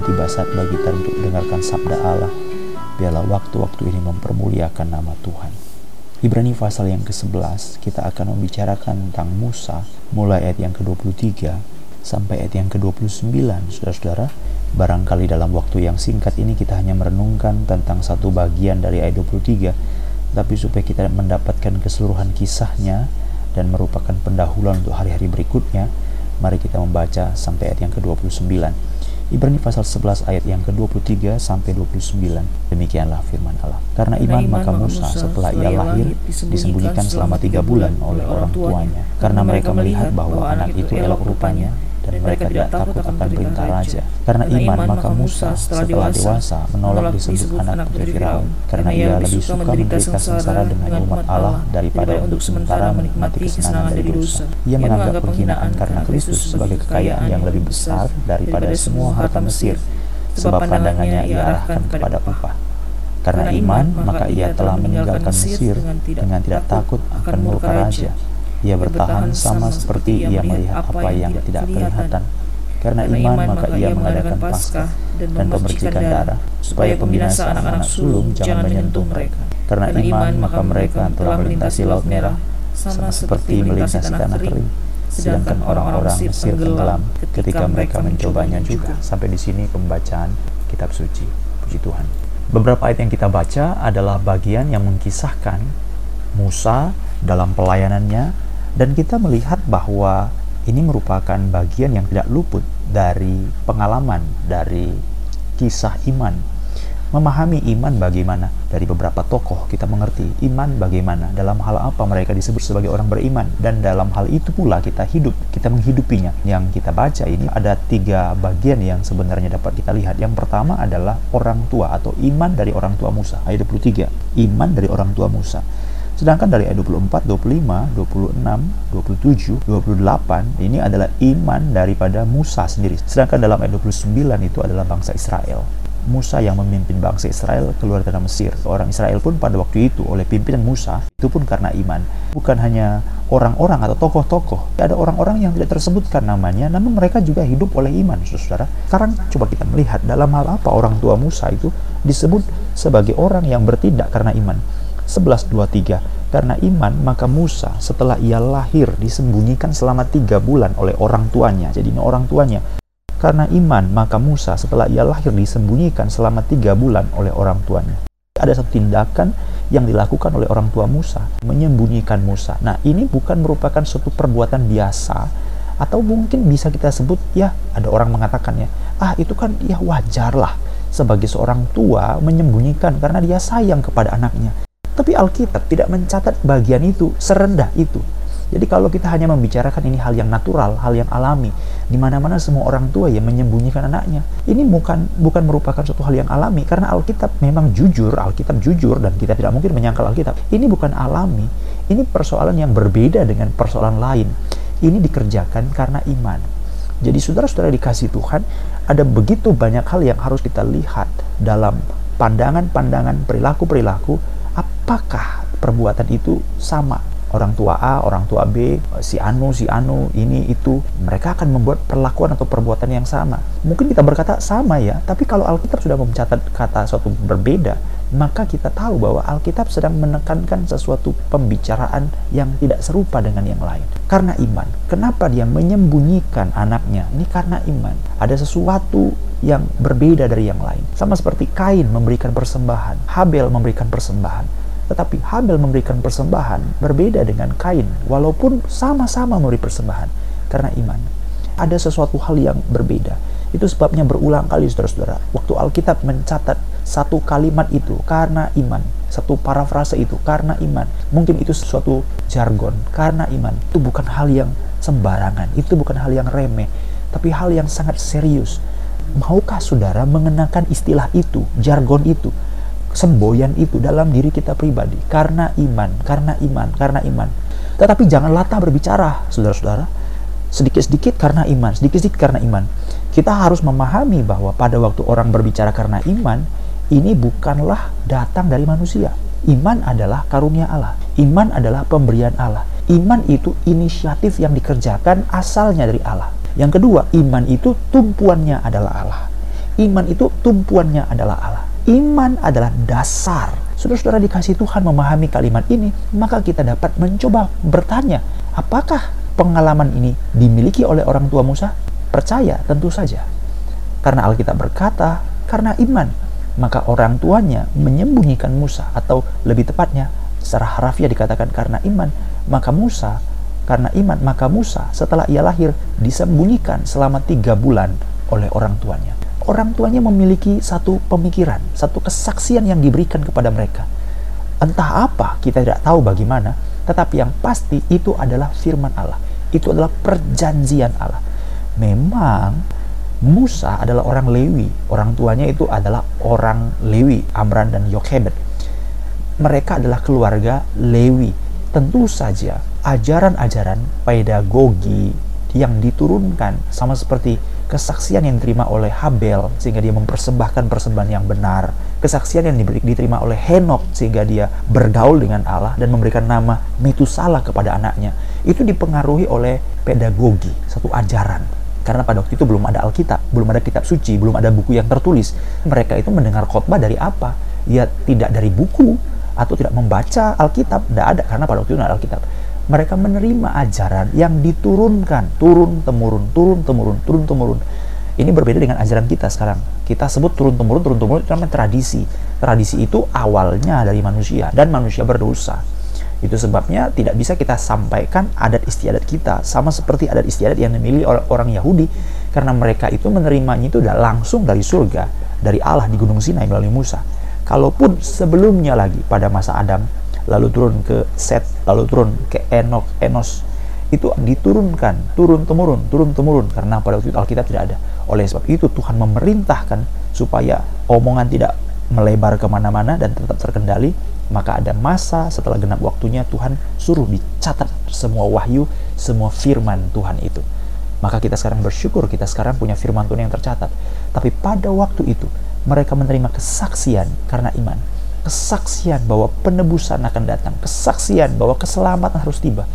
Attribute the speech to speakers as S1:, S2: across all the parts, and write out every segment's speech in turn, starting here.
S1: tiba saat bagi kita untuk dengarkan sabda Allah. Biarlah waktu-waktu ini mempermuliakan nama Tuhan. Ibrani pasal yang ke-11 kita akan membicarakan tentang Musa mulai ayat yang ke-23 sampai ayat yang ke-29 saudara-saudara barangkali dalam waktu yang singkat ini kita hanya merenungkan tentang satu bagian dari ayat 23 tapi supaya kita mendapatkan keseluruhan kisahnya dan merupakan pendahuluan untuk hari-hari berikutnya Mari kita membaca sampai ayat yang ke-29. Ibrani pasal 11 ayat yang ke-23 sampai 29. Demikianlah firman Allah. Karena iman, iman maka Musa setelah ia lahir disembunyikan selama tiga bulan oleh orang tuanya. Karena mereka melihat bahwa anak itu elok rupanya dan mereka tidak takut akan perintah raja. Karena iman, maka Musa setelah dewasa menolak disebut anak putri Firaun, karena ia lebih suka menderita sengsara dengan umat Allah daripada untuk sementara menikmati kesenangan dari dosa. Ia menganggap penghinaan karena Kristus sebagai kekayaan yang lebih besar daripada semua harta Mesir, sebab pandangannya ia arahkan kepada upah. Karena iman, maka ia telah meninggalkan Mesir dengan tidak takut akan murka raja ia bertahan sama seperti ia melihat apa yang tidak kelihatan. Karena iman, maka ia mengadakan paskah dan pemercikan darah, supaya pembinasaan anak-anak sulung jangan menyentuh mereka. Karena iman, maka mereka telah melintasi Laut Merah, sama seperti melintasi tanah kering. Sedangkan orang-orang Mesir tenggelam ketika mereka mencobanya juga. Sampai di sini pembacaan kitab suci. Puji Tuhan. Beberapa ayat yang kita baca adalah bagian yang mengkisahkan Musa dalam pelayanannya dan kita melihat bahwa ini merupakan bagian yang tidak luput dari pengalaman, dari kisah iman. Memahami iman bagaimana? Dari beberapa tokoh kita mengerti iman bagaimana dalam hal apa mereka disebut sebagai orang beriman. Dan dalam hal itu pula kita hidup kita menghidupinya. Yang kita baca ini ada tiga bagian yang sebenarnya dapat kita lihat. Yang pertama adalah orang tua atau iman dari orang tua Musa. Ayat 23 iman dari orang tua Musa Sedangkan dari ayat 24, 25, 26, 27, 28 ini adalah iman daripada Musa sendiri. Sedangkan dalam ayat 29 itu adalah bangsa Israel. Musa yang memimpin bangsa Israel keluar dari Mesir. Orang Israel pun pada waktu itu oleh pimpinan Musa itu pun karena iman. Bukan hanya orang-orang atau tokoh-tokoh. Ada orang-orang yang tidak tersebutkan namanya, namun mereka juga hidup oleh iman, saudara. Sekarang coba kita melihat dalam hal apa orang tua Musa itu disebut sebagai orang yang bertindak karena iman. 11.23 Karena iman, maka Musa setelah ia lahir disembunyikan selama tiga bulan oleh orang tuanya. Jadi ini orang tuanya. Karena iman, maka Musa setelah ia lahir disembunyikan selama tiga bulan oleh orang tuanya. Ada satu tindakan yang dilakukan oleh orang tua Musa, menyembunyikan Musa. Nah, ini bukan merupakan suatu perbuatan biasa, atau mungkin bisa kita sebut, ya ada orang mengatakan ya, ah itu kan ya wajar lah sebagai seorang tua menyembunyikan karena dia sayang kepada anaknya. Tapi Alkitab tidak mencatat bagian itu serendah itu. Jadi kalau kita hanya membicarakan ini hal yang natural, hal yang alami, di mana-mana semua orang tua yang menyembunyikan anaknya, ini bukan bukan merupakan suatu hal yang alami karena Alkitab memang jujur, Alkitab jujur dan kita tidak mungkin menyangkal Alkitab. Ini bukan alami, ini persoalan yang berbeda dengan persoalan lain. Ini dikerjakan karena iman. Jadi saudara-saudara dikasih Tuhan, ada begitu banyak hal yang harus kita lihat dalam pandangan-pandangan perilaku-perilaku apakah perbuatan itu sama orang tua A, orang tua B, si Anu, si Anu, ini itu, mereka akan membuat perlakuan atau perbuatan yang sama. Mungkin kita berkata sama ya, tapi kalau Alkitab sudah mencatat kata suatu berbeda, maka kita tahu bahwa Alkitab sedang menekankan sesuatu pembicaraan yang tidak serupa dengan yang lain. Karena iman. Kenapa dia menyembunyikan anaknya? Ini karena iman. Ada sesuatu yang berbeda dari yang lain. Sama seperti Kain memberikan persembahan, Habel memberikan persembahan. Tetapi Habel memberikan persembahan berbeda dengan Kain, walaupun sama-sama memberi persembahan karena iman. Ada sesuatu hal yang berbeda. Itu sebabnya berulang kali saudara-saudara. Waktu Alkitab mencatat satu kalimat itu karena iman. Satu parafrase itu karena iman. Mungkin itu sesuatu jargon karena iman. Itu bukan hal yang sembarangan. Itu bukan hal yang remeh. Tapi hal yang sangat serius. Maukah saudara mengenakan istilah itu, jargon itu, semboyan itu dalam diri kita pribadi karena iman, karena iman, karena iman. Tetapi jangan latah berbicara, saudara-saudara. Sedikit-sedikit karena iman, sedikit-sedikit karena iman. Kita harus memahami bahwa pada waktu orang berbicara karena iman, ini bukanlah datang dari manusia. Iman adalah karunia Allah. Iman adalah pemberian Allah. Iman itu inisiatif yang dikerjakan asalnya dari Allah. Yang kedua, iman itu tumpuannya adalah Allah iman itu tumpuannya adalah Allah. Iman adalah dasar. Saudara-saudara dikasih Tuhan memahami kalimat ini, maka kita dapat mencoba bertanya, apakah pengalaman ini dimiliki oleh orang tua Musa? Percaya, tentu saja. Karena Alkitab berkata, karena iman, maka orang tuanya menyembunyikan Musa atau lebih tepatnya secara harafiah dikatakan karena iman, maka Musa karena iman, maka Musa setelah ia lahir disembunyikan selama tiga bulan oleh orang tuanya. Orang tuanya memiliki satu pemikiran, satu kesaksian yang diberikan kepada mereka. Entah apa, kita tidak tahu bagaimana, tetapi yang pasti itu adalah firman Allah. Itu adalah perjanjian Allah. Memang Musa adalah orang Lewi. Orang tuanya itu adalah orang Lewi, Amran dan Yokhebed. Mereka adalah keluarga Lewi. Tentu saja ajaran-ajaran pedagogi yang diturunkan sama seperti kesaksian yang diterima oleh Habel sehingga dia mempersembahkan persembahan yang benar kesaksian yang diterima oleh Henok sehingga dia bergaul dengan Allah dan memberikan nama Metusala kepada anaknya itu dipengaruhi oleh pedagogi satu ajaran karena pada waktu itu belum ada Alkitab, belum ada kitab suci, belum ada buku yang tertulis. Mereka itu mendengar khotbah dari apa? Ya tidak dari buku atau tidak membaca Alkitab, tidak ada karena pada waktu itu tidak ada Alkitab mereka menerima ajaran yang diturunkan. Turun temurun turun temurun turun temurun. Ini berbeda dengan ajaran kita sekarang. Kita sebut turun temurun turun temurun itu namanya tradisi. Tradisi itu awalnya dari manusia dan manusia berdosa. Itu sebabnya tidak bisa kita sampaikan adat istiadat kita sama seperti adat istiadat yang dimiliki oleh orang Yahudi karena mereka itu menerimanya itu langsung dari surga dari Allah di Gunung Sinai melalui Musa. Kalaupun sebelumnya lagi pada masa Adam lalu turun ke Set, lalu turun ke Enok, Enos. Itu diturunkan, turun temurun, turun temurun karena pada waktu itu Alkitab tidak ada. Oleh sebab itu Tuhan memerintahkan supaya omongan tidak melebar ke mana-mana dan tetap terkendali. Maka ada masa setelah genap waktunya Tuhan suruh dicatat semua wahyu, semua firman Tuhan itu. Maka kita sekarang bersyukur kita sekarang punya firman Tuhan yang tercatat. Tapi pada waktu itu mereka menerima kesaksian karena iman kesaksian bahwa penebusan akan datang, kesaksian bahwa keselamatan harus tiba.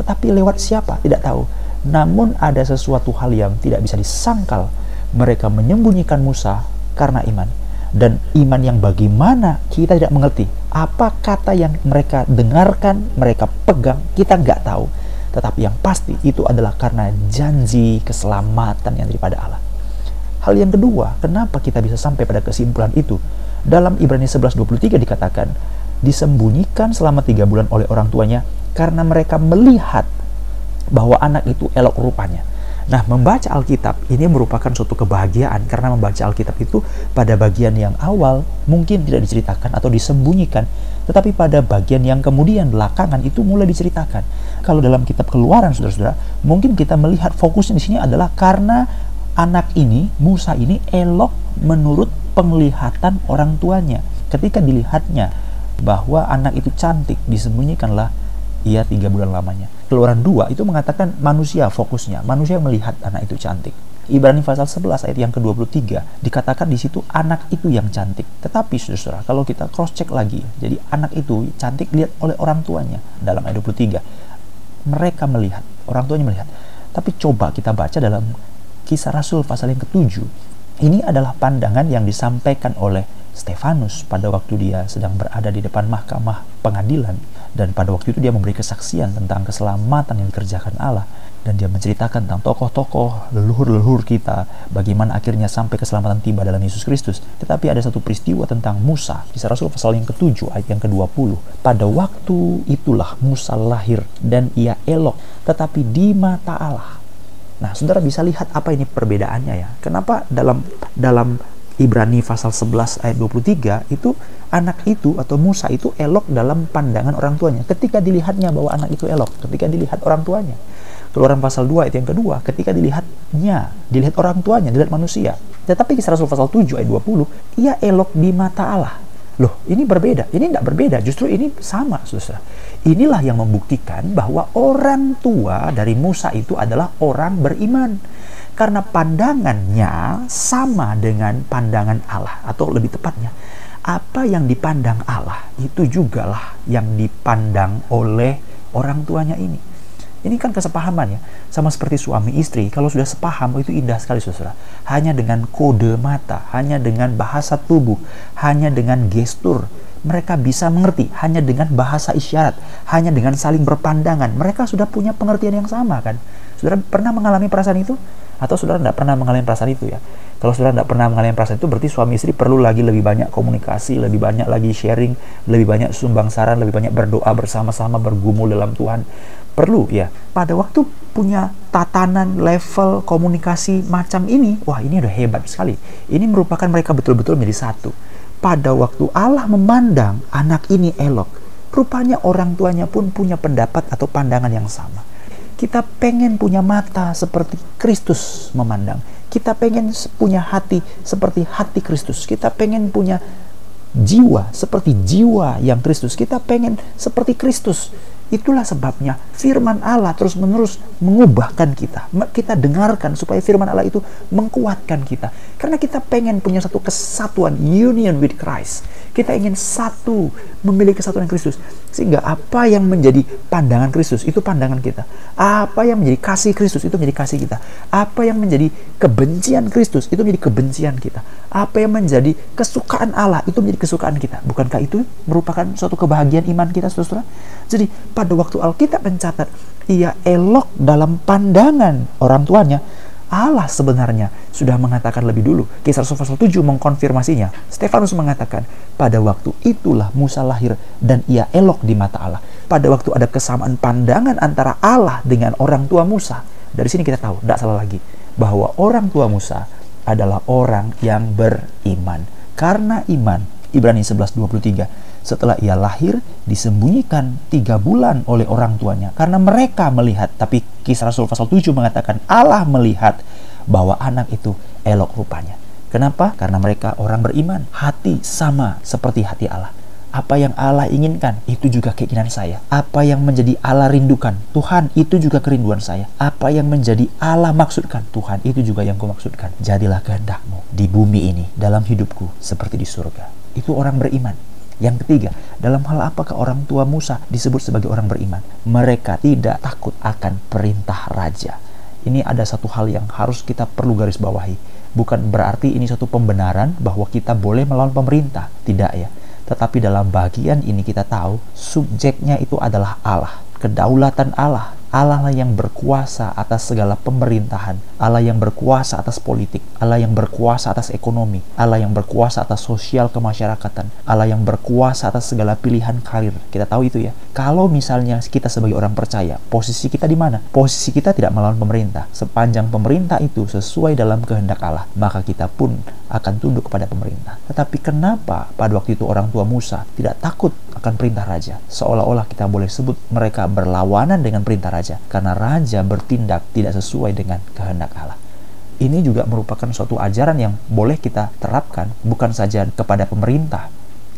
S1: Tetapi lewat siapa? Tidak tahu. Namun ada sesuatu hal yang tidak bisa disangkal. Mereka menyembunyikan Musa karena iman. Dan iman yang bagaimana kita tidak mengerti. Apa kata yang mereka dengarkan, mereka pegang, kita nggak tahu. Tetapi yang pasti itu adalah karena janji keselamatan yang daripada Allah. Hal yang kedua, kenapa kita bisa sampai pada kesimpulan itu? Dalam Ibrani 11.23 dikatakan, disembunyikan selama tiga bulan oleh orang tuanya karena mereka melihat bahwa anak itu elok rupanya. Nah, membaca Alkitab ini merupakan suatu kebahagiaan karena membaca Alkitab itu pada bagian yang awal mungkin tidak diceritakan atau disembunyikan, tetapi pada bagian yang kemudian belakangan itu mulai diceritakan. Kalau dalam kitab Keluaran, saudara-saudara, mungkin kita melihat fokusnya di sini adalah karena anak ini, Musa ini elok menurut penglihatan orang tuanya. Ketika dilihatnya bahwa anak itu cantik, disembunyikanlah ia tiga bulan lamanya. Keluaran dua itu mengatakan manusia fokusnya, manusia melihat anak itu cantik. Ibrani pasal 11 ayat yang ke-23 dikatakan di situ anak itu yang cantik. Tetapi saudara, kalau kita cross check lagi, jadi anak itu cantik lihat oleh orang tuanya dalam ayat 23. Mereka melihat, orang tuanya melihat. Tapi coba kita baca dalam kisah Rasul pasal yang ketujuh ini adalah pandangan yang disampaikan oleh Stefanus pada waktu dia sedang berada di depan mahkamah pengadilan. Dan pada waktu itu dia memberi kesaksian tentang keselamatan yang dikerjakan Allah. Dan dia menceritakan tentang tokoh-tokoh leluhur-leluhur kita bagaimana akhirnya sampai keselamatan tiba dalam Yesus Kristus. Tetapi ada satu peristiwa tentang Musa di Rasul pasal yang ke-7 ayat yang ke-20 pada waktu itulah Musa lahir dan ia elok. Tetapi di mata Allah Nah, saudara bisa lihat apa ini perbedaannya ya. Kenapa dalam dalam Ibrani pasal 11 ayat 23 itu anak itu atau Musa itu elok dalam pandangan orang tuanya. Ketika dilihatnya bahwa anak itu elok, ketika dilihat orang tuanya. Keluaran pasal 2 ayat yang kedua, ketika dilihatnya, dilihat orang tuanya, dilihat manusia. Tetapi kisah Rasul pasal 7 ayat 20, ia elok di mata Allah. Loh, ini berbeda. Ini tidak berbeda, justru ini sama, saudara. Inilah yang membuktikan bahwa orang tua dari Musa itu adalah orang beriman. Karena pandangannya sama dengan pandangan Allah atau lebih tepatnya apa yang dipandang Allah itu jugalah yang dipandang oleh orang tuanya ini. Ini kan kesepahaman ya. Sama seperti suami istri, kalau sudah sepaham itu indah sekali saudara. Hanya dengan kode mata, hanya dengan bahasa tubuh, hanya dengan gestur, mereka bisa mengerti hanya dengan bahasa isyarat, hanya dengan saling berpandangan. Mereka sudah punya pengertian yang sama kan. Saudara pernah mengalami perasaan itu? Atau saudara tidak pernah mengalami perasaan itu ya? Kalau saudara tidak pernah mengalami perasaan itu, berarti suami istri perlu lagi lebih banyak komunikasi, lebih banyak lagi sharing, lebih banyak sumbang saran, lebih banyak berdoa bersama-sama, bergumul dalam Tuhan perlu ya. Pada waktu punya tatanan level komunikasi macam ini wah ini udah hebat sekali. Ini merupakan mereka betul-betul menjadi satu. Pada waktu Allah memandang anak ini elok rupanya orang tuanya pun punya pendapat atau pandangan yang sama. Kita pengen punya mata seperti Kristus memandang. Kita pengen punya hati seperti hati Kristus. Kita pengen punya jiwa seperti jiwa yang Kristus. Kita pengen seperti Kristus Itulah sebabnya firman Allah terus-menerus mengubahkan kita. Kita dengarkan supaya firman Allah itu menguatkan kita. Karena kita pengen punya satu kesatuan, union with Christ. Kita ingin satu, memiliki kesatuan Kristus. Sehingga apa yang menjadi pandangan Kristus, itu pandangan kita. Apa yang menjadi kasih Kristus, itu menjadi kasih kita. Apa yang menjadi kebencian Kristus, itu menjadi kebencian kita. Apa yang menjadi kesukaan Allah, itu menjadi kesukaan kita. Bukankah itu merupakan suatu kebahagiaan iman kita, saudara? Jadi, pada waktu Alkitab mencatat, ia elok dalam pandangan orang tuanya, Allah sebenarnya sudah mengatakan lebih dulu. Kisah Rasul pasal 7 mengkonfirmasinya. Stefanus mengatakan, pada waktu itulah Musa lahir dan ia elok di mata Allah. Pada waktu ada kesamaan pandangan antara Allah dengan orang tua Musa. Dari sini kita tahu, tidak salah lagi, bahwa orang tua Musa adalah orang yang beriman. Karena iman, Ibrani 11.23, setelah ia lahir disembunyikan tiga bulan oleh orang tuanya karena mereka melihat tapi kisah Rasul pasal 7 mengatakan Allah melihat bahwa anak itu elok rupanya kenapa? karena mereka orang beriman hati sama seperti hati Allah apa yang Allah inginkan, itu juga keinginan saya. Apa yang menjadi Allah rindukan, Tuhan, itu juga kerinduan saya. Apa yang menjadi Allah maksudkan, Tuhan, itu juga yang kumaksudkan. Jadilah kehendakmu di bumi ini, dalam hidupku, seperti di surga. Itu orang beriman. Yang ketiga, dalam hal apakah orang tua Musa disebut sebagai orang beriman? Mereka tidak takut akan perintah raja. Ini ada satu hal yang harus kita perlu garis bawahi. Bukan berarti ini satu pembenaran bahwa kita boleh melawan pemerintah. Tidak ya. Tetapi dalam bagian ini kita tahu subjeknya itu adalah Allah. Kedaulatan Allah Allah lah yang berkuasa atas segala pemerintahan, Allah yang berkuasa atas politik, Allah yang berkuasa atas ekonomi, Allah yang berkuasa atas sosial kemasyarakatan, Allah yang berkuasa atas segala pilihan karir. Kita tahu itu ya. Kalau misalnya kita sebagai orang percaya, posisi kita di mana? Posisi kita tidak melawan pemerintah. Sepanjang pemerintah itu sesuai dalam kehendak Allah, maka kita pun akan tunduk kepada pemerintah. Tetapi kenapa pada waktu itu orang tua Musa tidak takut akan perintah raja? Seolah-olah kita boleh sebut mereka berlawanan dengan perintah raja karena raja bertindak tidak sesuai dengan kehendak Allah. Ini juga merupakan suatu ajaran yang boleh kita terapkan bukan saja kepada pemerintah,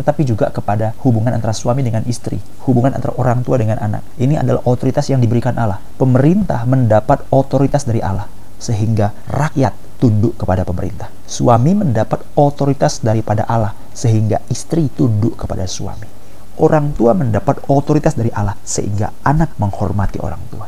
S1: tetapi juga kepada hubungan antara suami dengan istri, hubungan antara orang tua dengan anak. Ini adalah otoritas yang diberikan Allah. Pemerintah mendapat otoritas dari Allah, sehingga rakyat tunduk kepada pemerintah. Suami mendapat otoritas daripada Allah sehingga istri tunduk kepada suami. Orang tua mendapat otoritas dari Allah sehingga anak menghormati orang tua.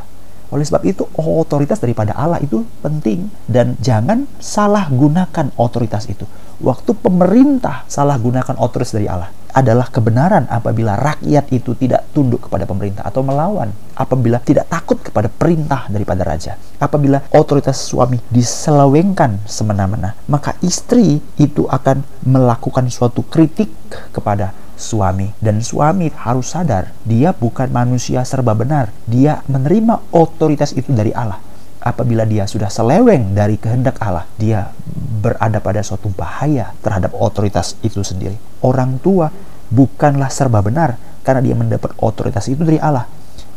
S1: Oleh sebab itu, otoritas daripada Allah itu penting dan jangan salah gunakan otoritas itu. Waktu pemerintah salah gunakan otoritas dari Allah adalah kebenaran apabila rakyat itu tidak tunduk kepada pemerintah atau melawan, apabila tidak takut kepada perintah daripada raja, apabila otoritas suami diselewengkan semena-mena, maka istri itu akan melakukan suatu kritik kepada suami. Dan suami harus sadar dia bukan manusia serba benar. Dia menerima otoritas itu dari Allah apabila dia sudah seleweng dari kehendak Allah dia berada pada suatu bahaya terhadap otoritas itu sendiri. Orang tua bukanlah serba benar karena dia mendapat otoritas itu dari Allah.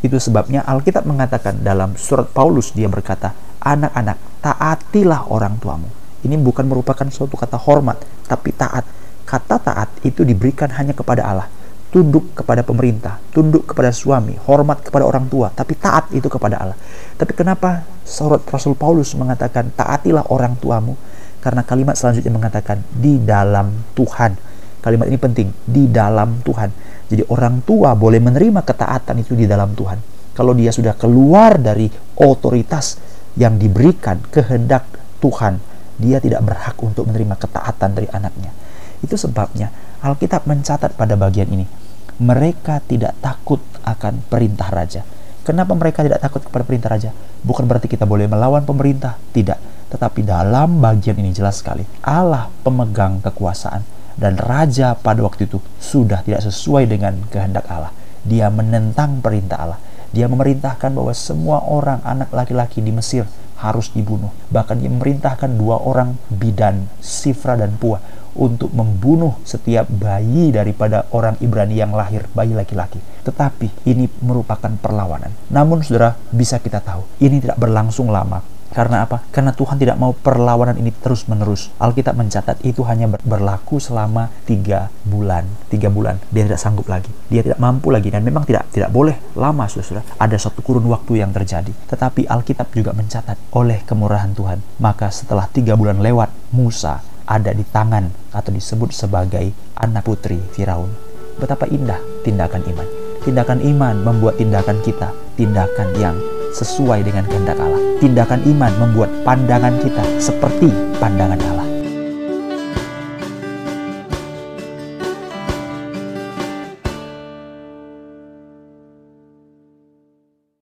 S1: Itu sebabnya Alkitab mengatakan dalam surat Paulus dia berkata anak-anak taatilah orang tuamu. Ini bukan merupakan suatu kata hormat tapi taat. Kata taat itu diberikan hanya kepada Allah tunduk kepada pemerintah, tunduk kepada suami, hormat kepada orang tua, tapi taat itu kepada Allah. Tapi kenapa surat Rasul Paulus mengatakan taatilah orang tuamu? Karena kalimat selanjutnya mengatakan di dalam Tuhan. Kalimat ini penting, di dalam Tuhan. Jadi orang tua boleh menerima ketaatan itu di dalam Tuhan. Kalau dia sudah keluar dari otoritas yang diberikan kehendak Tuhan, dia tidak berhak untuk menerima ketaatan dari anaknya. Itu sebabnya Alkitab mencatat pada bagian ini, mereka tidak takut akan perintah raja. Kenapa mereka tidak takut kepada perintah raja? Bukan berarti kita boleh melawan pemerintah, tidak. Tetapi dalam bagian ini jelas sekali, Allah pemegang kekuasaan dan raja pada waktu itu sudah tidak sesuai dengan kehendak Allah. Dia menentang perintah Allah. Dia memerintahkan bahwa semua orang anak laki-laki di Mesir harus dibunuh. Bahkan dia memerintahkan dua orang bidan, Sifra dan Pua, untuk membunuh setiap bayi daripada orang Ibrani yang lahir, bayi laki-laki. Tetapi ini merupakan perlawanan. Namun saudara bisa kita tahu, ini tidak berlangsung lama. Karena apa? Karena Tuhan tidak mau perlawanan ini terus-menerus. Alkitab mencatat itu hanya berlaku selama tiga bulan. Tiga bulan. Dia tidak sanggup lagi. Dia tidak mampu lagi. Dan memang tidak tidak boleh lama, saudara. Ada satu kurun waktu yang terjadi. Tetapi Alkitab juga mencatat oleh kemurahan Tuhan. Maka setelah tiga bulan lewat, Musa ada di tangan atau disebut sebagai anak putri Firaun. Betapa indah tindakan iman. Tindakan iman membuat tindakan kita tindakan yang sesuai dengan kehendak Allah. Tindakan iman membuat pandangan kita seperti pandangan Allah.